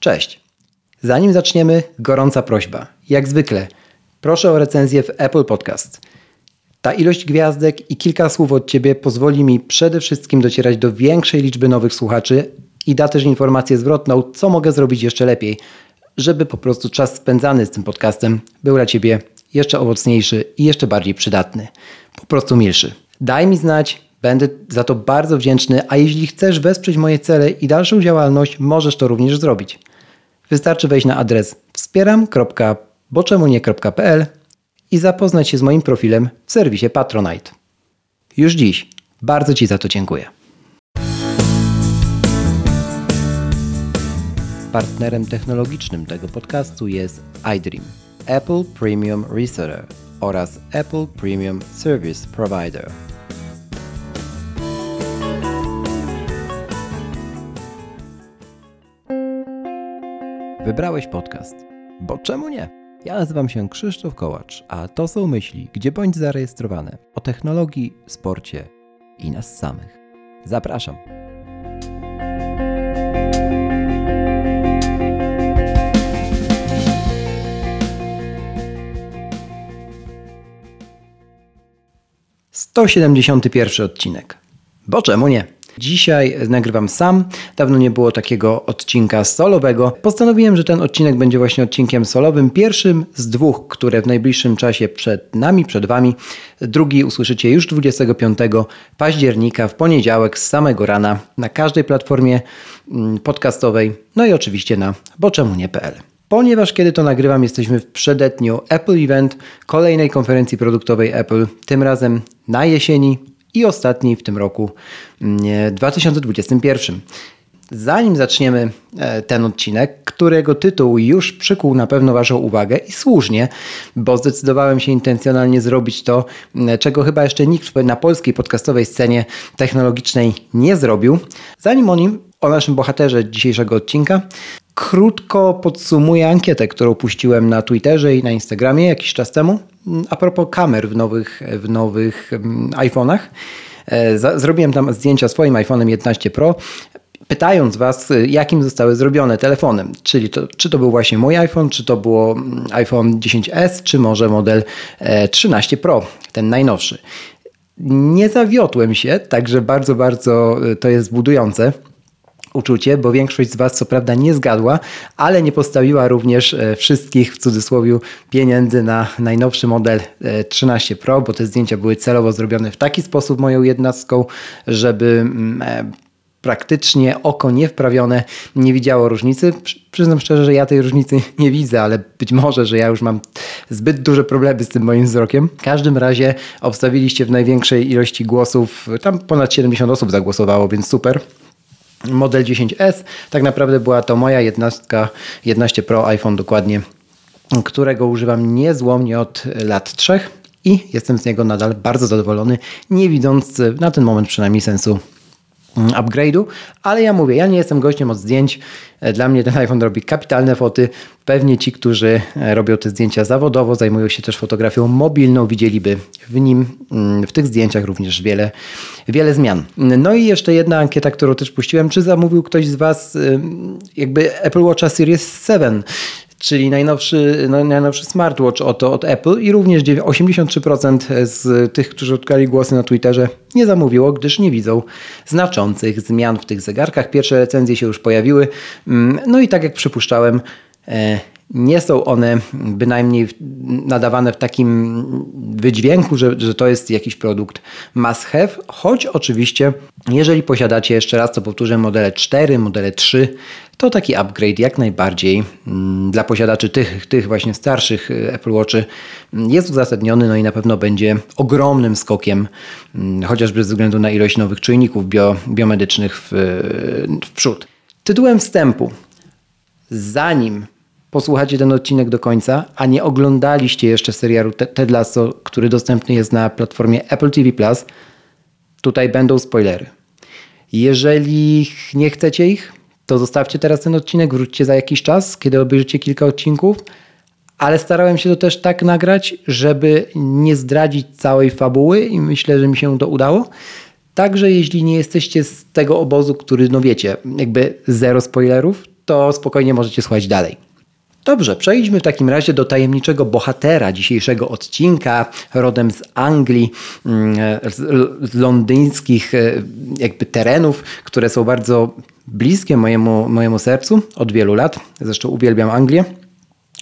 Cześć. Zanim zaczniemy, gorąca prośba. Jak zwykle, proszę o recenzję w Apple Podcast. Ta ilość gwiazdek i kilka słów od Ciebie pozwoli mi przede wszystkim docierać do większej liczby nowych słuchaczy i da też informację zwrotną, co mogę zrobić jeszcze lepiej, żeby po prostu czas spędzany z tym podcastem był dla Ciebie jeszcze owocniejszy i jeszcze bardziej przydatny. Po prostu milszy. Daj mi znać, będę za to bardzo wdzięczny, a jeśli chcesz wesprzeć moje cele i dalszą działalność, możesz to również zrobić. Wystarczy wejść na adres wspieram.boczemunie.pl i zapoznać się z moim profilem w serwisie Patronite. Już dziś bardzo Ci za to dziękuję. Partnerem technologicznym tego podcastu jest iDream, Apple Premium Reseller oraz Apple Premium Service Provider. Wybrałeś podcast, bo czemu nie? Ja nazywam się Krzysztof Kołacz, a to są myśli, gdzie bądź zarejestrowane o technologii, sporcie i nas samych. Zapraszam. Sto siedemdziesiąty pierwszy odcinek. Bo czemu nie? Dzisiaj nagrywam sam. Dawno nie było takiego odcinka solowego. Postanowiłem, że ten odcinek będzie właśnie odcinkiem solowym, pierwszym z dwóch, które w najbliższym czasie przed nami, przed Wami. Drugi usłyszycie już 25 października w poniedziałek z samego rana na każdej platformie mm, podcastowej, no i oczywiście na boczemunie.pl. Ponieważ kiedy to nagrywam, jesteśmy w przedetniu Apple Event, kolejnej konferencji produktowej Apple, tym razem na jesieni, i ostatni w tym roku 2021. Mm, Zanim zaczniemy e, ten odcinek, którego tytuł już przykuł na pewno Waszą uwagę i słusznie, bo zdecydowałem się intencjonalnie zrobić to, mm, czego chyba jeszcze nikt na polskiej podcastowej scenie technologicznej nie zrobił. Zanim o nim, o naszym bohaterze dzisiejszego odcinka, krótko podsumuję ankietę, którą puściłem na Twitterze i na Instagramie jakiś czas temu. A propos kamer w nowych, w nowych mm, iPhone'ach. E, zrobiłem tam zdjęcia swoim iPhone'em 11 Pro pytając Was, jakim zostały zrobione telefonem. Czyli to, czy to był właśnie mój iPhone, czy to było mm, iPhone 10s, czy może model 13 e, Pro, ten najnowszy. Nie zawiodłem się, także bardzo, bardzo e, to jest budujące uczucie, bo większość z Was co prawda nie zgadła, ale nie postawiła również e, wszystkich w cudzysłowie pieniędzy na najnowszy model 13 Pro, bo te zdjęcia były celowo zrobione w taki sposób moją jednostką, żeby mm, e, praktycznie oko niewprawione nie widziało różnicy. Przyznam szczerze, że ja tej różnicy nie widzę, ale być może, że ja już mam zbyt duże problemy z tym moim wzrokiem. W każdym razie obstawiliście w największej ilości głosów, tam ponad 70 osób zagłosowało, więc super model 10S. Tak naprawdę była to moja jednostka 11 Pro iPhone dokładnie, którego używam niezłomnie od lat 3 i jestem z niego nadal bardzo zadowolony, nie widząc na ten moment przynajmniej sensu upgrade'u, ale ja mówię, ja nie jestem gościem od zdjęć. E, dla mnie ten iPhone robi kapitalne foty. Pewnie ci, którzy e, robią te zdjęcia zawodowo, zajmują się też fotografią mobilną, widzieliby w nim, mm, w tych zdjęciach również wiele, wiele zmian. No i jeszcze jedna ankieta, którą też puściłem. Czy zamówił ktoś z Was jakby Apple Watcha Series 7? Czyli najnowszy, no, najnowszy smartwatch od, od Apple i również 83% z tych, którzy odkali głosy na Twitterze nie zamówiło, gdyż nie widzą znaczących zmian w tych zegarkach. Pierwsze recenzje się już pojawiły. Mm, no i tak jak przypuszczałem, e, nie są one bynajmniej nadawane w takim wydźwięku, że, że to jest jakiś produkt must have, choć oczywiście, jeżeli posiadacie, jeszcze raz to powtórzę, modele 4, modele 3, to taki upgrade jak najbardziej mm, dla posiadaczy tych, tych właśnie starszych y, Apple Watchy mm, jest uzasadniony, no i na pewno będzie ogromnym skokiem, mm, chociażby ze względu na ilość nowych czujników bio, biomedycznych w, w przód. Tytułem wstępu, zanim posłuchacie ten odcinek do końca, a nie oglądaliście jeszcze serialu Ted Lasso, który dostępny jest na platformie Apple TV+, tutaj będą spoilery. Jeżeli nie chcecie ich, to zostawcie teraz ten odcinek, wróćcie za jakiś czas, kiedy obejrzycie kilka odcinków, ale starałem się to też tak nagrać, żeby nie zdradzić całej fabuły i myślę, że mi się to udało. Także jeśli nie jesteście z tego obozu, który, no wiecie, jakby zero spoilerów, to spokojnie możecie słuchać dalej. Dobrze, przejdźmy w takim razie do tajemniczego bohatera dzisiejszego odcinka, rodem z Anglii, mm, z londyńskich e, jakby terenów, które są bardzo bliskie mojemu, mojemu sercu od wielu lat. Zresztą uwielbiam Anglię.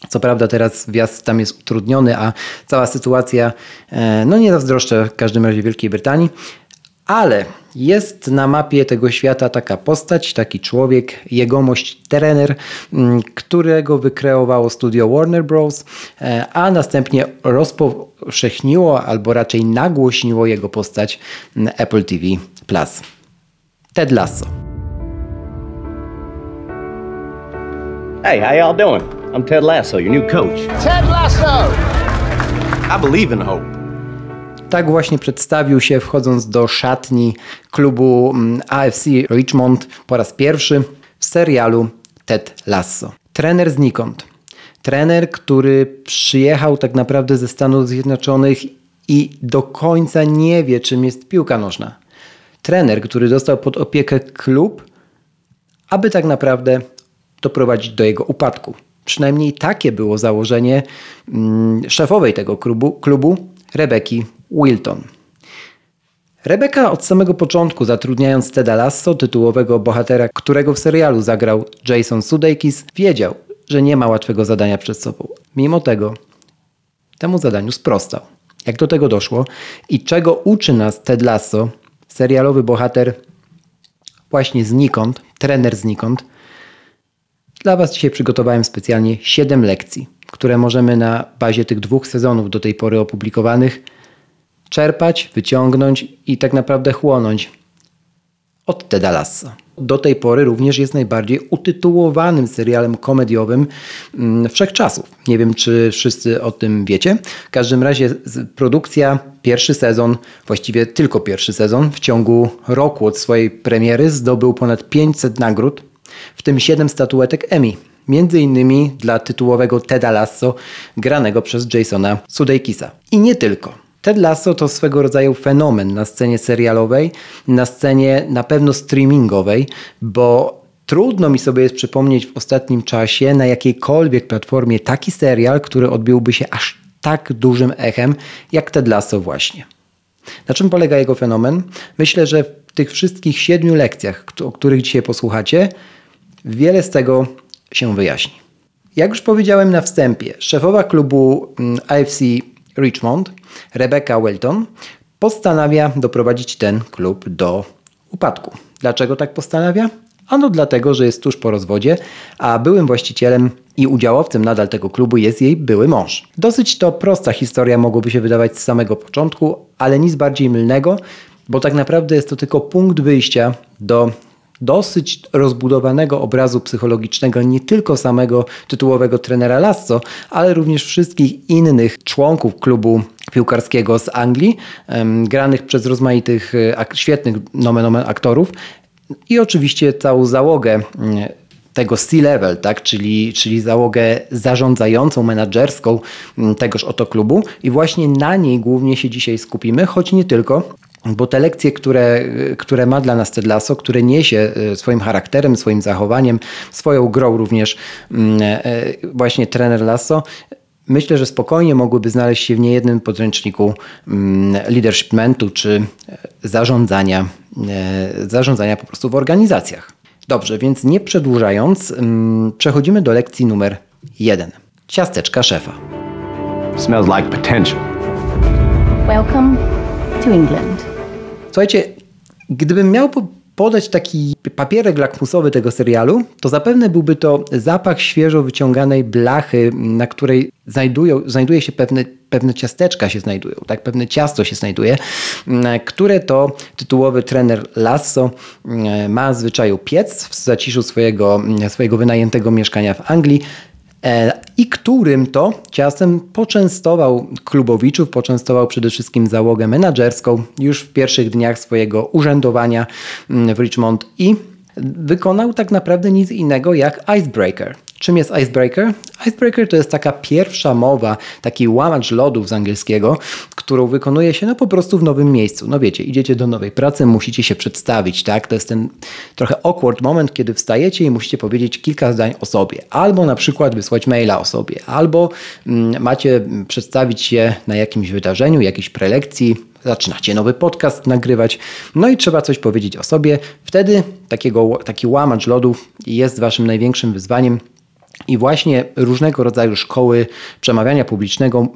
Co prawda teraz wjazd tam jest utrudniony, a cała sytuacja, e, no nie zazdroszczę w każdym razie Wielkiej Brytanii, ale jest na mapie tego świata taka postać, taki człowiek, jegomość trener, mm, którego wykreowało studio Warner Bros., e, a następnie rozpowszechniło albo raczej nagłośniło jego postać mm, Apple TV Plus. Ted Lasso. Hey, how y'all doing? I'm Ted Lasso, your new coach. Ted Lasso! I believe in hope. Tak właśnie przedstawił się wchodząc do szatni klubu mm, AFC Richmond po raz pierwszy w serialu Ted Lasso. Trener znikąd. Trener, który przyjechał tak naprawdę ze Stanów Zjednoczonych i do końca nie wie, czym jest piłka nożna. Trener, który dostał pod opiekę klub, aby tak naprawdę doprowadzić do jego upadku. Przynajmniej takie było założenie mm, szefowej tego klubu, klubu Rebeki Wilton. Rebeka od samego początku, zatrudniając Teda Lasso, tytułowego bohatera, którego w serialu zagrał Jason Sudeikis, wiedział, że nie ma łatwego zadania przed sobą. Mimo tego temu zadaniu sprostał. Jak do tego doszło i czego uczy nas Ted Lasso, serialowy bohater właśnie znikąd, trener znikąd, dla Was dzisiaj przygotowałem specjalnie 7 lekcji, które możemy na bazie tych dwóch sezonów do tej pory opublikowanych czerpać, wyciągnąć i tak naprawdę chłonąć od Teda Lasso. Do tej pory również jest najbardziej utytułowanym serialem komediowym mm, wszechczasów. Nie wiem, czy wszyscy o tym wiecie. W każdym razie produkcja, pierwszy sezon, właściwie tylko pierwszy sezon, w ciągu roku od swojej premiery zdobył ponad 500 nagród, w tym 7 statuetek Emmy. Między innymi dla tytułowego Teda Lasso, granego przez Jasona Sudeikisa. I nie tylko. Ted Lasso to swego rodzaju fenomen na scenie serialowej, na scenie na pewno streamingowej, bo trudno mi sobie jest przypomnieć w ostatnim czasie na jakiejkolwiek platformie taki serial, który odbiłby się aż tak dużym echem jak Ted Lasso właśnie. Na czym polega jego fenomen? Myślę, że w tych wszystkich siedmiu lekcjach, o których dzisiaj posłuchacie, wiele z tego się wyjaśni. Jak już powiedziałem na wstępie, szefowa klubu mm, AFC Richmond, Rebecca Welton, postanawia doprowadzić ten klub do upadku. Dlaczego tak postanawia? Ano dlatego, że jest tuż po rozwodzie, a byłym właścicielem i udziałowcem nadal tego klubu jest jej były mąż. Dosyć to prosta historia mogłoby się wydawać z samego początku, ale nic bardziej mylnego, bo tak naprawdę jest to tylko punkt wyjścia do dosyć rozbudowanego obrazu psychologicznego nie tylko samego tytułowego trenera Lasso, ale również wszystkich innych członków klubu piłkarskiego z Anglii, granych przez rozmaitych e, świetnych nomen omen aktorów i oczywiście całą załogę tego C-level, tak? czyli, czyli załogę zarządzającą, menadżerską tegoż oto klubu i właśnie na niej głównie się dzisiaj skupimy, choć nie tylko. Bo te lekcje, które, które ma dla nas Ted Lasso, które niesie e, swoim charakterem, swoim zachowaniem, swoją grą również mm, e, właśnie trener Lasso, myślę, że spokojnie mogłyby znaleźć się w niejednym podręczniku mm, leadershipmentu czy e, zarządzania, zarządzania po prostu w organizacjach. Dobrze, więc nie przedłużając, mm, przechodzimy do lekcji numer jeden. Ciasteczka szefa. Smells like potential. Welcome to England. Słuchajcie, gdybym miał podać taki papierek lakmusowy tego serialu, to zapewne byłby to zapach świeżo wyciąganej blachy, na której znajdują, znajduje się pewne, pewne ciasteczka się znajdują, tak? pewne ciasto się znajduje, które to tytułowy trener Lasso mm, ma zwyczaju piec w zaciszu swojego, swojego wynajętego mieszkania w Anglii, i którym to ciastem poczęstował klubowiczów, poczęstował przede wszystkim załogę menadżerską już w pierwszych dniach swojego urzędowania mm, w Richmond i wykonał tak naprawdę nic innego jak icebreaker, Czym jest icebreaker? Icebreaker to jest taka pierwsza mowa, taki łamacz lodów z angielskiego, którą wykonuje się no po prostu w nowym miejscu. No wiecie, idziecie do nowej pracy, musicie się przedstawić, tak? To jest ten trochę awkward moment, kiedy wstajecie i musicie powiedzieć kilka zdań o sobie. Albo na przykład wysłać maila o sobie, albo mm, macie przedstawić się na jakimś wydarzeniu, jakiejś prelekcji, zaczynacie nowy podcast nagrywać, no i trzeba coś powiedzieć o sobie. Wtedy takiego, taki łamacz lodów jest waszym największym wyzwaniem. I właśnie różnego rodzaju szkoły przemawiania publicznego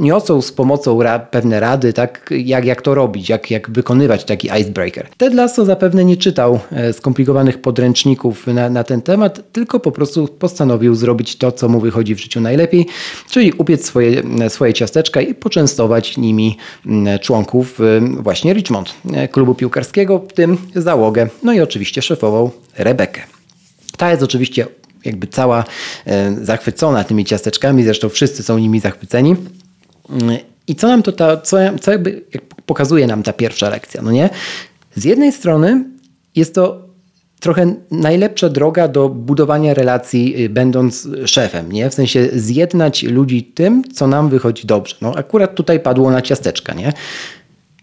niosą z pomocą ra pewne rady, tak, jak, jak to robić, jak, jak wykonywać taki icebreaker. Ted Lasso zapewne nie czytał e, skomplikowanych podręczników na, na ten temat, tylko po prostu postanowił zrobić to, co mu wychodzi w życiu najlepiej, czyli upiec swoje, swoje ciasteczka i poczęstować nimi członków e, właśnie Richmond, e, klubu piłkarskiego, w tym załogę, no i oczywiście szefową Rebekę. Ta jest oczywiście jakby cała e, zachwycona tymi ciasteczkami, zresztą wszyscy są nimi zachwyceni. I co nam to ta, co, co jakby pokazuje nam ta pierwsza lekcja, no nie? Z jednej strony jest to trochę najlepsza droga do budowania relacji, y, będąc szefem, nie? W sensie zjednać ludzi tym, co nam wychodzi dobrze. No akurat tutaj padło na ciasteczka, nie?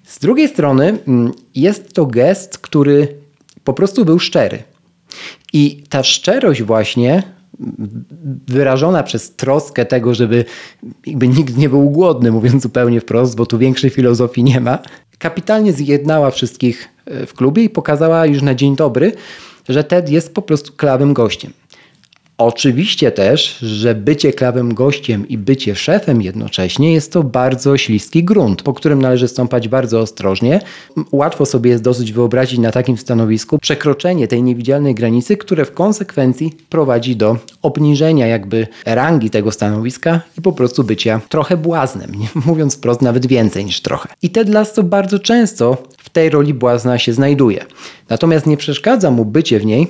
Z drugiej strony mm, jest to gest, który po prostu był szczery. I ta szczerość właśnie wyrażona przez troskę tego, żeby jakby nikt nie był głodny, mówiąc zupełnie wprost, bo tu większej filozofii nie ma, kapitalnie zjednała wszystkich e, w klubie i pokazała już na dzień dobry, że Ted jest po prostu klawym gościem. Oczywiście też, że bycie klawym gościem i bycie szefem jednocześnie jest to bardzo śliski grunt, po którym należy stąpać bardzo ostrożnie. Łatwo sobie jest dosyć wyobrazić na takim stanowisku przekroczenie tej niewidzialnej granicy, które w konsekwencji prowadzi do obniżenia jakby rangi tego stanowiska i po prostu bycia trochę błaznem, nie? mówiąc wprost nawet więcej niż trochę. I Ted Lasso bardzo często w tej roli błazna się znajduje. Natomiast nie przeszkadza mu bycie w niej,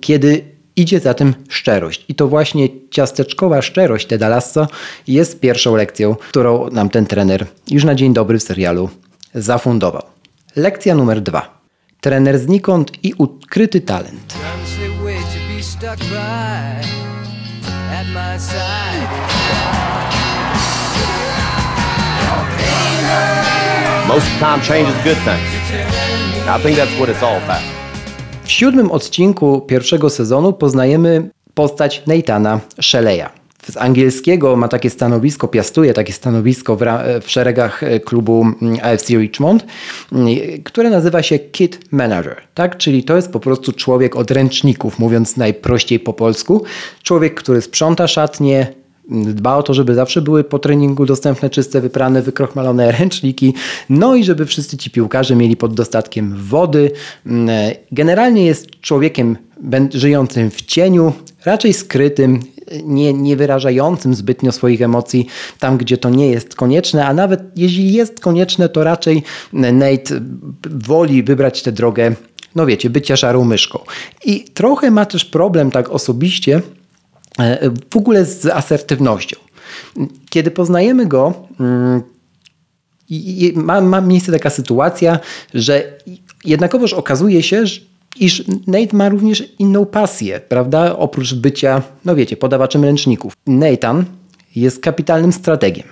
kiedy Idzie za tym szczerość. I to właśnie ciasteczkowa szczerość Teda Lasso jest pierwszą lekcją, którą nam ten trener już na dzień dobry w serialu zafundował. Lekcja numer dwa. Trener znikąd i ukryty talent. Most of the time, change is a good thing. I think that's what it's all about. W siódmym odcinku pierwszego sezonu poznajemy postać Nathana Sheleya. Z angielskiego ma takie stanowisko, piastuje takie stanowisko w, w, szeregach e, klubu mm, AFC Richmond, mm, które nazywa się Kit Manager. Tak? Czyli to jest po prostu człowiek od ręczników, mówiąc najprościej po polsku. Człowiek, który sprząta szatnie, dba o to, żeby zawsze były po treningu dostępne czyste, wyprane, wykrochmalone ręczniki, no i żeby wszyscy ci piłkarze mieli pod dostatkiem wody. Mm, generalnie jest człowiekiem żyjącym w cieniu, raczej skrytym, nie, nie wyrażającym zbytnio swoich emocji tam, gdzie to nie jest konieczne, a nawet jeśli jest konieczne, to raczej Nate woli wybrać tę drogę, no wiecie, bycia szarą myszką. I trochę ma też problem tak osobiście, E, w ogóle z asertywnością. Kiedy poznajemy go, mm, ma, ma miejsce taka sytuacja, że jednakowoż okazuje się, iż Nate ma również inną pasję, prawda? Oprócz bycia, no wiecie, podawaczem ręczników. Nathan jest kapitalnym strategiem.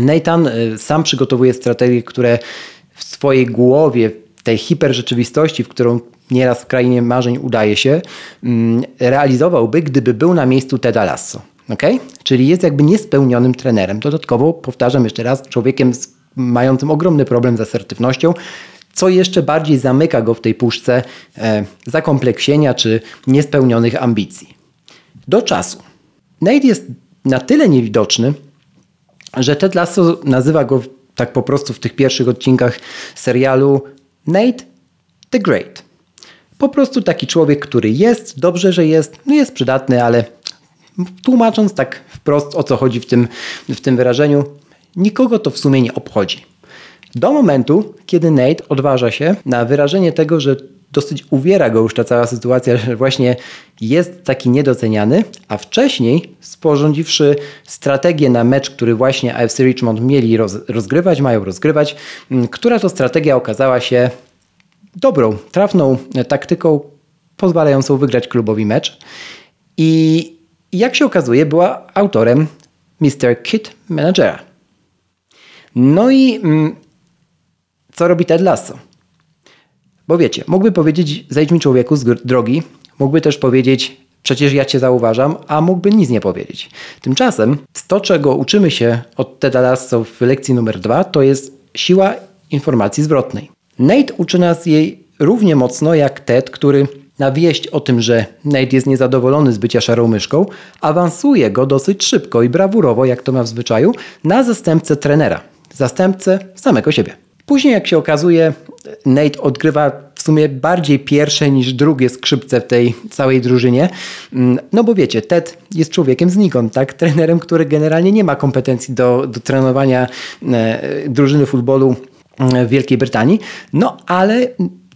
Nathan e, sam przygotowuje strategie, które w swojej głowie, tej hiperrzeczywistości, w którą nieraz w krainie marzeń udaje się, mm, realizowałby, gdyby był na miejscu Teda Lasso. Okay? Czyli jest jakby niespełnionym trenerem. Dodatkowo, powtarzam jeszcze raz, człowiekiem mającym ogromny problem z asertywnością, co jeszcze bardziej zamyka go w tej puszce e, zakompleksienia czy niespełnionych ambicji. Do czasu. Nate jest na tyle niewidoczny, że Ted Lasso nazywa go tak po prostu w tych pierwszych odcinkach serialu Nate the Great. Po prostu taki człowiek, który jest, dobrze, że jest, no jest przydatny, ale tłumacząc tak wprost o co chodzi w tym, w tym wyrażeniu, nikogo to w sumie nie obchodzi. Do momentu, kiedy Nate odważa się na wyrażenie tego, że dosyć uwiera go już ta cała sytuacja, że właśnie jest taki niedoceniany, a wcześniej sporządziwszy strategię na mecz, który właśnie AFC Richmond mieli roz, rozgrywać, mają rozgrywać, która to strategia okazała się dobrą, trafną taktyką pozwalającą wygrać klubowi mecz. I jak się okazuje, była autorem Mr. Kid Managera. No i mm, co robi Ted Lasso? Bo wiecie, mógłby powiedzieć, zejdź mi człowieku z drogi, mógłby też powiedzieć, przecież ja cię zauważam, a mógłby nic nie powiedzieć. Tymczasem to, czego uczymy się od Teda Lasso w lekcji numer dwa, to jest siła informacji zwrotnej. Nate uczy nas jej równie mocno jak Ted, który na wieść o tym, że Nate jest niezadowolony z bycia szarą myszką, awansuje go dosyć szybko i brawurowo, jak to ma w zwyczaju, na zastępcę trenera, zastępcę samego siebie. Później, jak się okazuje, Nate odgrywa w sumie bardziej pierwsze niż drugie skrzypce w tej całej drużynie. Mm, no bo wiecie, Ted jest człowiekiem znikąd, tak? Trenerem, który generalnie nie ma kompetencji do, do trenowania e, drużyny futbolu w Wielkiej Brytanii. No ale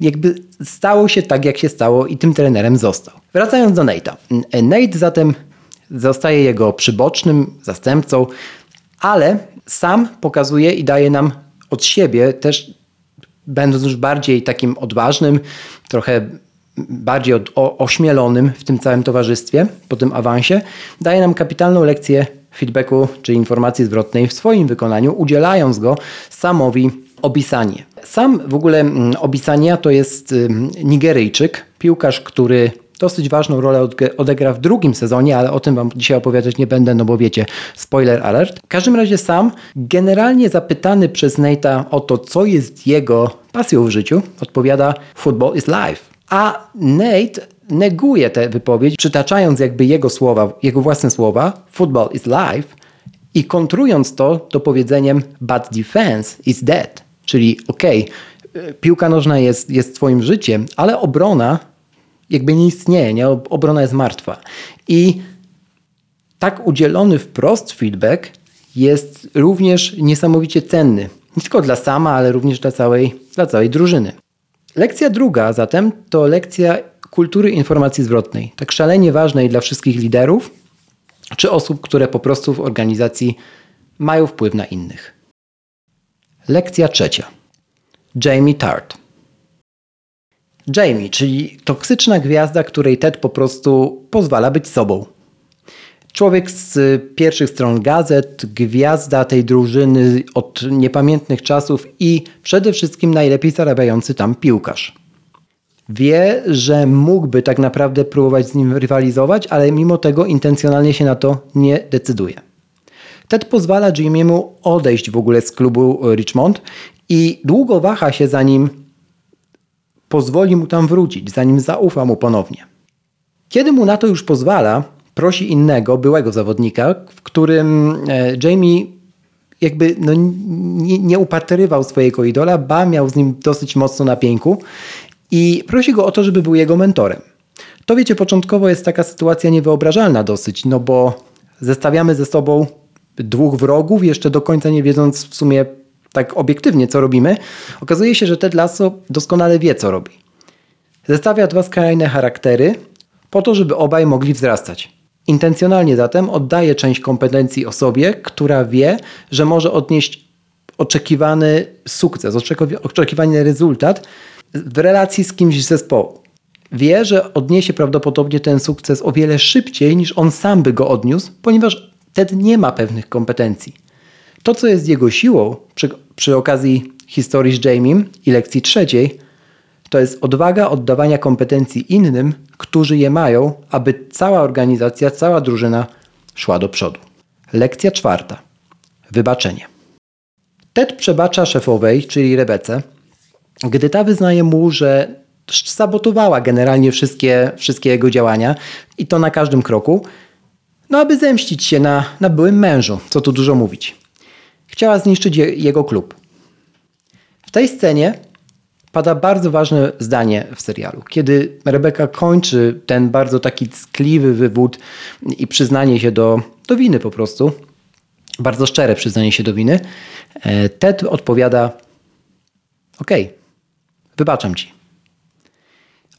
jakby stało się tak, jak się stało i tym trenerem został. Wracając do Nate'a. Nate zatem zostaje jego przybocznym zastępcą, ale sam pokazuje i daje nam od siebie też, będąc już bardziej takim odważnym, trochę bardziej od, o, ośmielonym w tym całym towarzystwie, po tym awansie, daje nam kapitalną lekcję feedbacku czy informacji zwrotnej w swoim wykonaniu, udzielając go Samowi Obisanie. Sam w ogóle mm, Obisania to jest Nigeryjczyk, piłkarz, który dosyć ważną rolę odegra w drugim sezonie, ale o tym Wam dzisiaj opowiadać nie będę, no bo wiecie, spoiler alert. W każdym razie sam, generalnie zapytany przez Nate'a o to, co jest jego pasją w życiu, odpowiada Football is life. A Nate neguje tę wypowiedź, przytaczając jakby jego słowa, jego własne słowa, Football is life i kontrując to do powiedzeniem But defense is dead. Czyli okej, okay, piłka nożna jest, jest twoim życiem, ale obrona jakby nie istnieje, nie? obrona jest martwa. I tak udzielony wprost feedback jest również niesamowicie cenny. Nie tylko dla sama, ale również dla całej, dla całej drużyny. Lekcja druga zatem to lekcja kultury informacji zwrotnej. Tak szalenie ważnej dla wszystkich liderów czy osób, które po prostu w organizacji mają wpływ na innych. Lekcja trzecia. Jamie Tart. Jamie, czyli toksyczna gwiazda, której Ted po prostu pozwala być sobą. Człowiek z pierwszych stron gazet, gwiazda tej drużyny od niepamiętnych czasów i przede wszystkim najlepiej zarabiający tam piłkarz. Wie, że mógłby tak naprawdę próbować z nim rywalizować, ale mimo tego intencjonalnie się na to nie decyduje. Ted pozwala Jimiemu odejść w ogóle z klubu Richmond i długo waha się zanim pozwoli mu tam wrócić, zanim zaufa mu ponownie. Kiedy mu na to już pozwala, prosi innego, byłego zawodnika, w którym e, Jamie jakby no, nie, nie upatrywał swojego idola, ba miał z nim dosyć mocno na pięku i prosi go o to, żeby był jego mentorem. To wiecie, początkowo jest taka sytuacja niewyobrażalna dosyć, no bo zestawiamy ze sobą dwóch wrogów, jeszcze do końca nie wiedząc w sumie tak obiektywnie, co robimy, okazuje się, że Ted Lasso doskonale wie, co robi. Zestawia dwa skrajne charaktery po to, żeby obaj mogli wzrastać. Intencjonalnie zatem oddaje część kompetencji osobie, która wie, że może odnieść oczekiwany sukces, oczekiwany rezultat w relacji z kimś z zespołu. Wie, że odniesie prawdopodobnie ten sukces o wiele szybciej niż on sam by go odniósł, ponieważ Ted nie ma pewnych kompetencji. To, co jest jego siłą przy, przy okazji historii z Jamiem i lekcji trzeciej, to jest odwaga oddawania kompetencji innym, którzy je mają, aby cała organizacja, cała drużyna szła do przodu. Lekcja czwarta. Wybaczenie. Ted przebacza szefowej, czyli Rebece, gdy ta wyznaje mu, że sabotowała generalnie wszystkie, wszystkie jego działania i to na każdym kroku, no aby zemścić się na, na byłym mężu, co tu dużo mówić. Chciała zniszczyć je, jego klub. W tej scenie pada bardzo ważne zdanie w serialu. Kiedy Rebeka kończy ten bardzo taki ckliwy wywód i przyznanie się do, do winy po prostu, bardzo szczere przyznanie się do winy, e, Ted odpowiada: Okej, okay, wybaczam ci.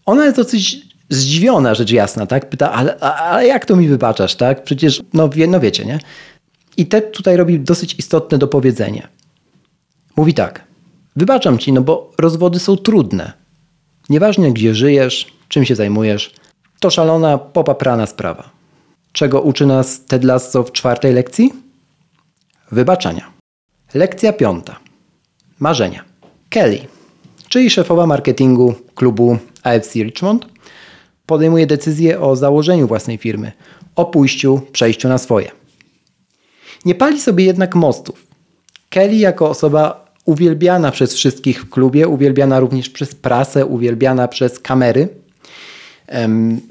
Ona jest dosyć zdziwiona, rzecz jasna, tak? Pyta, ale, ale jak to mi wybaczasz, tak? Przecież, no, wie, no wiecie, nie? I Ted tutaj robi dosyć istotne dopowiedzenie. Mówi tak, wybaczam ci, no bo rozwody są trudne. Nieważne gdzie żyjesz, czym się zajmujesz, to szalona, popaprana sprawa. Czego uczy nas Ted Lasso w czwartej lekcji? Wybaczania. Lekcja piąta. Marzenia. Kelly, czyli szefowa marketingu klubu AFC Richmond, podejmuje decyzję o założeniu własnej firmy, o pójściu, przejściu na swoje. Nie pali sobie jednak mostów. Kelly jako osoba uwielbiana przez wszystkich w klubie, uwielbiana również przez prasę, uwielbiana przez kamery,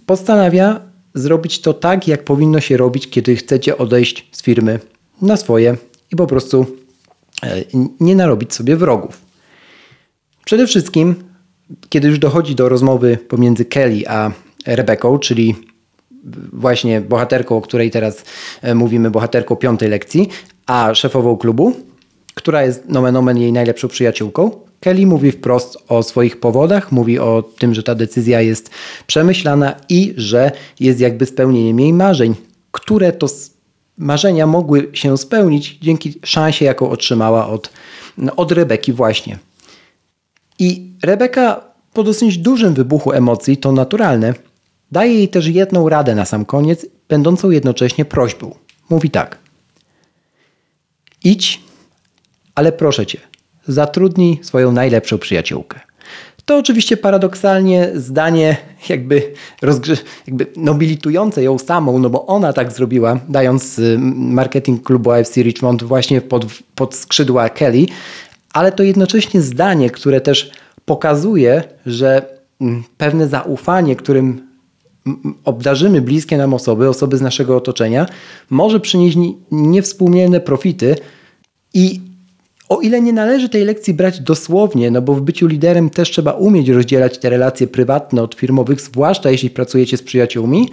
postanawia zrobić to tak, jak powinno się robić, kiedy chcecie odejść z firmy na swoje i po prostu e, nie narobić sobie wrogów. Przede wszystkim, kiedy już dochodzi do rozmowy pomiędzy Kelly a Rebeką, czyli właśnie bohaterką, o której teraz e, mówimy, bohaterką piątej lekcji, a szefową klubu, która jest nomen omen jej najlepszą przyjaciółką, Kelly mówi wprost o swoich powodach, mówi o tym, że ta decyzja jest przemyślana i że jest jakby spełnieniem jej marzeń, które to marzenia mogły się spełnić dzięki szansie, jaką otrzymała od, od Rebeki właśnie. I Rebeka po dosyć dużym wybuchu emocji, to naturalne, daje jej też jedną radę na sam koniec, będącą jednocześnie prośbą. Mówi tak. Idź, ale proszę cię, zatrudnij swoją najlepszą przyjaciółkę. To oczywiście paradoksalnie zdanie jakby, jakby nobilitujące ją samą, no bo ona tak zrobiła, dając y, marketing klubu AFC Richmond właśnie pod, pod skrzydła Kelly, ale to jednocześnie zdanie, które też pokazuje, że mm, pewne zaufanie, którym obdarzymy bliskie nam osoby, osoby z naszego otoczenia, może przynieść niewspółmierne profity i o ile nie należy tej lekcji brać dosłownie, no bo w byciu liderem też trzeba umieć rozdzielać te relacje prywatne od firmowych, zwłaszcza jeśli pracujecie z przyjaciółmi,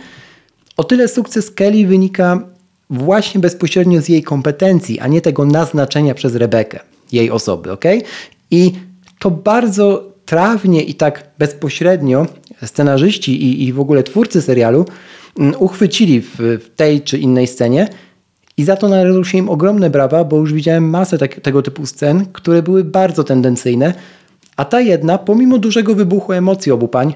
o tyle sukces Kelly wynika właśnie bezpośrednio z jej kompetencji, a nie tego naznaczenia przez Rebekę, jej osoby, ok? I to bardzo trawnie i tak bezpośrednio scenarzyści i, i w ogóle twórcy serialu mm, uchwycili w, w tej czy innej scenie i za to należą się im ogromne brawa, bo już widziałem masę tak, tego typu scen, które były bardzo tendencyjne, a ta jedna, pomimo dużego wybuchu emocji obu pań,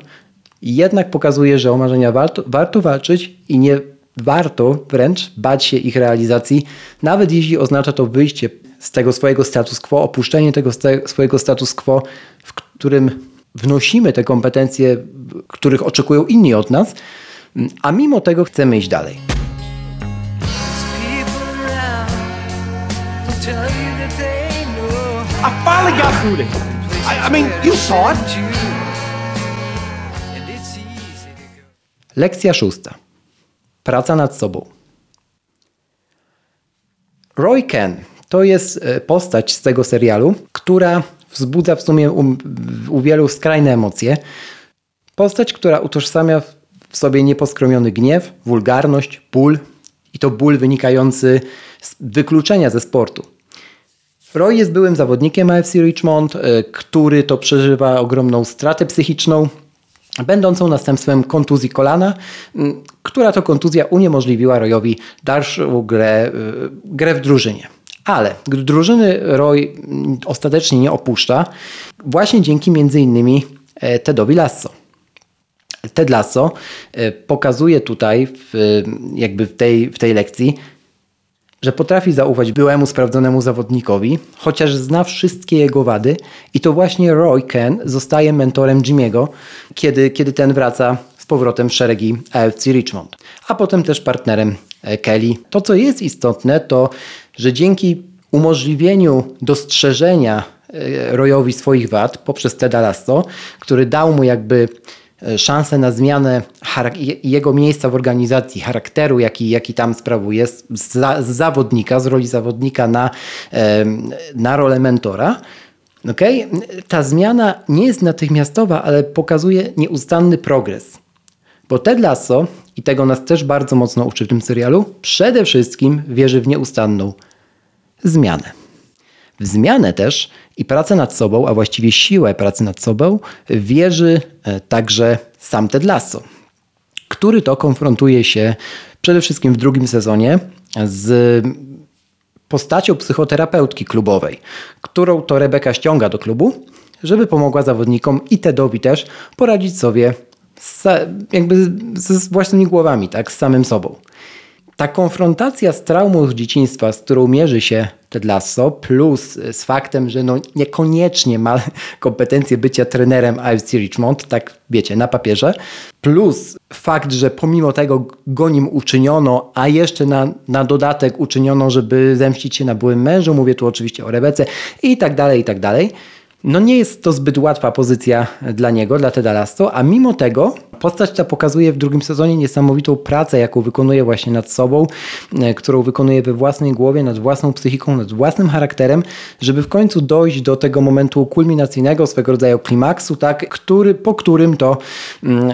jednak pokazuje, że o marzenia warto, warto walczyć i nie warto wręcz bać się ich realizacji, nawet jeśli oznacza to wyjście z tego swojego status quo, opuszczenie tego swojego status quo, w którym wnosimy te kompetencje, których oczekują inni od nas, a mimo tego chcemy iść dalej. I finally got through this. I, I mean, you saw it. Lekcja szósta. Praca nad sobą. Roy Ken to jest e, postać z tego serialu, która wzbudza w sumie u, u wielu skrajne emocje. Postać, która utożsamia w sobie nieposkromiony gniew, wulgarność, ból i to ból wynikający z wykluczenia ze sportu. Roy jest byłym zawodnikiem AFC Richmond, e, który to przeżywa ogromną stratę psychiczną, będącą następstwem kontuzji kolana, która to kontuzja uniemożliwiła Royowi dalszą grę, e, grę w drużynie. Ale gdy drużyny Roy ostatecznie nie opuszcza, właśnie dzięki innymi e, Tedowi Lasso. Ted Lasso pokazuje tutaj w, jakby w tej, w tej lekcji, że potrafi zaufać byłemu sprawdzonemu zawodnikowi, chociaż zna wszystkie jego wady i to właśnie Roy Ken zostaje mentorem Jimmy'ego, kiedy, kiedy ten wraca z powrotem w szeregi AFC Richmond, a potem też partnerem e, Kelly. To, co jest istotne, to, że dzięki umożliwieniu dostrzeżenia e, Royowi swoich wad poprzez Teda Lasso, który dał mu jakby E, szansę na zmianę jego miejsca w organizacji, charakteru, jaki, jaki tam sprawuje, z, z zawodnika, z roli zawodnika na, na rolę mentora. Okay? Ta zmiana nie jest natychmiastowa, ale pokazuje nieustanny progres. Bo Ted Lasso, i tego nas też bardzo mocno uczy w tym serialu, przede wszystkim wierzy w nieustanną zmianę. W zmianę też i pracę nad sobą, a właściwie siłę pracy nad sobą, wierzy e, także sam Ted Lasso, który to konfrontuje się przede wszystkim w drugim sezonie z postacią psychoterapeutki klubowej, którą to Rebeka ściąga do klubu, żeby pomogła zawodnikom i Tedowi też poradzić sobie z, jakby z własnymi głowami, tak, z samym sobą. ta konfrontacja z traumą z dzieciństwa, z którą mierzy się Ted Lasso, plus z faktem, że no niekoniecznie ma kompetencje bycia trenerem AFC Richmond, tak wiecie, na papierze, plus fakt, że pomimo tego go nim uczyniono, a jeszcze na, na dodatek uczyniono, żeby zemścić się na byłym mężu, mówię tu oczywiście o Rebece i tak dalej, i tak dalej, no nie jest to zbyt łatwa pozycja dla niego, dla Teda Lasso, a mimo tego postać ta pokazuje w drugim sezonie niesamowitą pracę, jaką wykonuje właśnie nad sobą, e, którą wykonuje we własnej głowie, nad własną psychiką, nad własnym charakterem, żeby w końcu dojść do tego momentu kulminacyjnego, swego rodzaju klimaksu, tak, który, po którym to mm,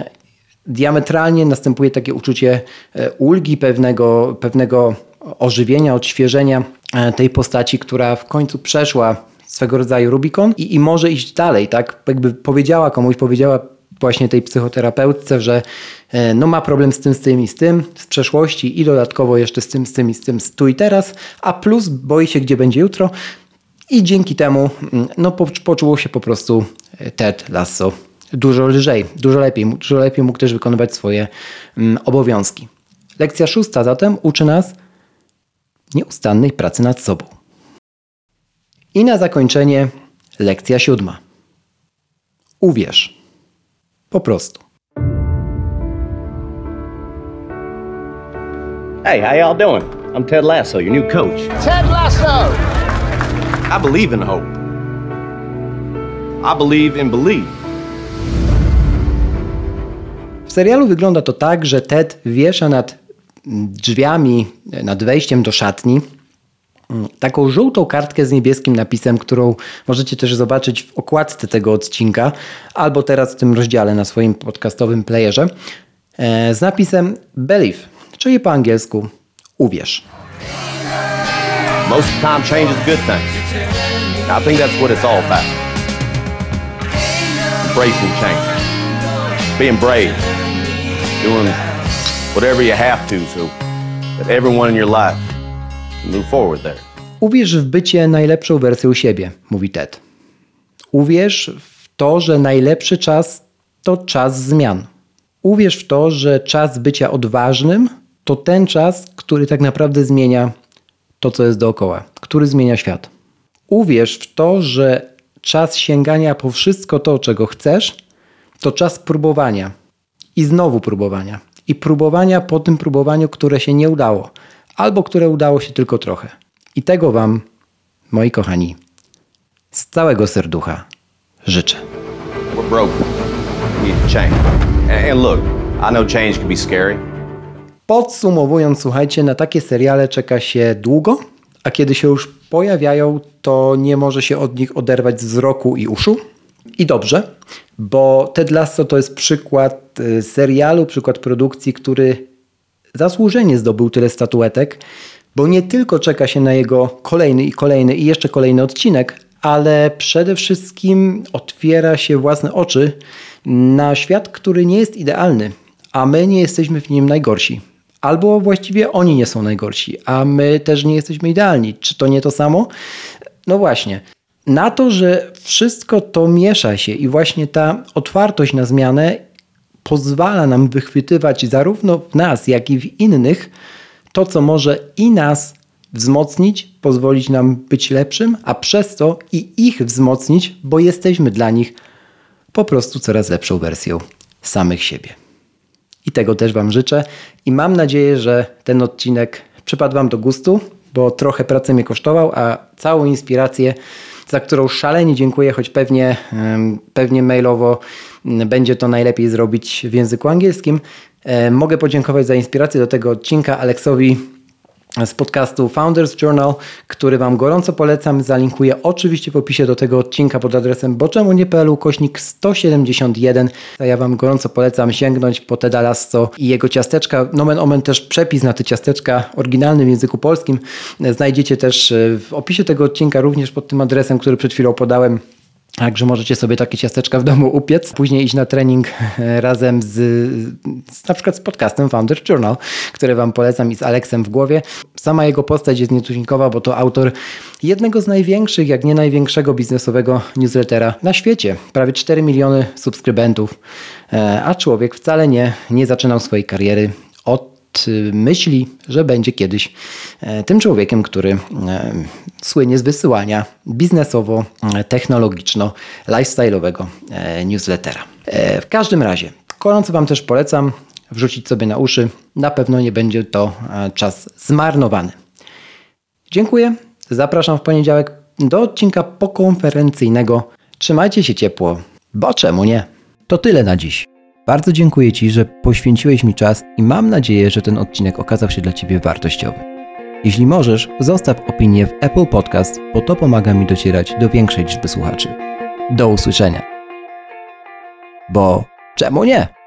diametralnie następuje takie uczucie e, ulgi, pewnego, pewnego ożywienia, odświeżenia e, tej postaci, która w końcu przeszła swego rodzaju Rubikon i, i może iść dalej, tak? Jakby powiedziała komuś, powiedziała właśnie tej psychoterapeutce, że e, no ma problem z tym, z tym i z tym, z przeszłości i dodatkowo jeszcze z tym, z tym i z tym, z tu i teraz, a plus boi się, gdzie będzie jutro i dzięki temu mm, no, poczuło się po prostu e, Ted Lasso dużo lżej, dużo lepiej, dużo lepiej mógł też wykonywać swoje mm, obowiązki. Lekcja szósta zatem uczy nas nieustannej pracy nad sobą. I na zakończenie lekcja siódma. Uwierz. Po prostu. Hey, how y'all doing? I'm Ted Lasso, your new coach. Ted Lasso! I believe in hope. I believe in believe. W serialu wygląda to tak, że Ted wiesza nad drzwiami, nad wejściem do szatni taką żółtą kartkę z niebieskim napisem, którą możecie też zobaczyć w okładce tego odcinka, albo teraz w tym rozdziale na swoim podcastowym playerze, e, z napisem Believe, czyli po angielsku uwierz. Most of the time, change is a good thing. I think that's what it's all about. Embracing change. Being brave. Doing whatever you have to so that everyone in your life move forward there. Uwierz w bycie najlepszą wersją siebie, mówi Ted. Uwierz w to, że najlepszy czas to czas zmian. Uwierz w to, że czas bycia odważnym to ten czas, który tak naprawdę zmienia to, co jest dookoła, który zmienia świat. Uwierz w to, że czas sięgania po wszystko to, czego chcesz, to czas próbowania i znowu próbowania. I próbowania po tym próbowaniu, które się nie udało, albo które udało się tylko trochę. I tego Wam, moi kochani, z całego serducha życzę. We're broken. We need to change. And, and look, I know change can be scary. Podsumowując, słuchajcie, na takie seriale czeka się długo, a kiedy się już pojawiają, to nie może się od nich oderwać wzroku i uszu. I dobrze, bo Ted Lasso to jest przykład y, serialu, przykład produkcji, który zasłużenie zdobył tyle statuetek, bo nie tylko czeka się na jego kolejny i kolejny i jeszcze kolejny odcinek, ale przede wszystkim otwiera się własne oczy na świat, który nie jest idealny, a my nie jesteśmy w nim najgorsi. Albo właściwie oni nie są najgorsi, a my też nie jesteśmy idealni. Czy to nie to samo? No właśnie. Na to, że wszystko to miesza się i właśnie ta otwartość na zmianę pozwala nam wychwytywać zarówno w nas, jak i w innych to, co może i nas wzmocnić, pozwolić nam być lepszym, a przez to i ich wzmocnić, bo jesteśmy dla nich po prostu coraz lepszą wersją samych siebie. I tego też Wam życzę i mam nadzieję, że ten odcinek przypadł Wam do gustu, bo trochę pracy mnie kosztował, a całą inspirację, za którą szalenie dziękuję, choć pewnie, pewnie mailowo będzie to najlepiej zrobić w języku angielskim. E, mogę podziękować za inspirację do tego odcinka Aleksowi z podcastu Founders Journal, który Wam gorąco polecam. Zalinkuję oczywiście w opisie do tego odcinka pod adresem boczemunie.pl kośnik 171. Ja Wam gorąco polecam sięgnąć po Teda Lasso i jego ciasteczka. Nomen omen też przepis na te ciasteczka oryginalny w języku polskim. Znajdziecie też e, w opisie tego odcinka również pod tym adresem, który przed chwilą podałem Także możecie sobie takie ciasteczka w domu upiec, później iść na trening e, razem z, z, na przykład z podcastem Founder Journal, który Wam polecam i z Aleksem w głowie. Sama jego postać jest nietuzinkowa, bo to autor jednego z największych, jak nie największego biznesowego newslettera na świecie. Prawie 4 miliony subskrybentów, e, a człowiek wcale nie, nie zaczynał swojej kariery myśli, że będzie kiedyś e, tym człowiekiem, który e, słynie z wysyłania biznesowo-technologiczno-lifestyle'owego e, newslettera. W każdym razie, gorąco Wam też polecam wrzucić sobie na uszy. Na pewno nie będzie to czas zmarnowany. Dziękuję. Zapraszam w poniedziałek do odcinka pokonferencyjnego. Trzymajcie się ciepło, bo czemu nie? To tyle na dziś. Bardzo dziękuję Ci, że poświęciłeś mi czas i mam nadzieję, że ten odcinek okazał się dla Ciebie wartościowy. Jeśli możesz, zostaw opinię w Apple Podcast, bo to pomaga mi docierać do większej liczby słuchaczy. Do usłyszenia. Bo czemu nie?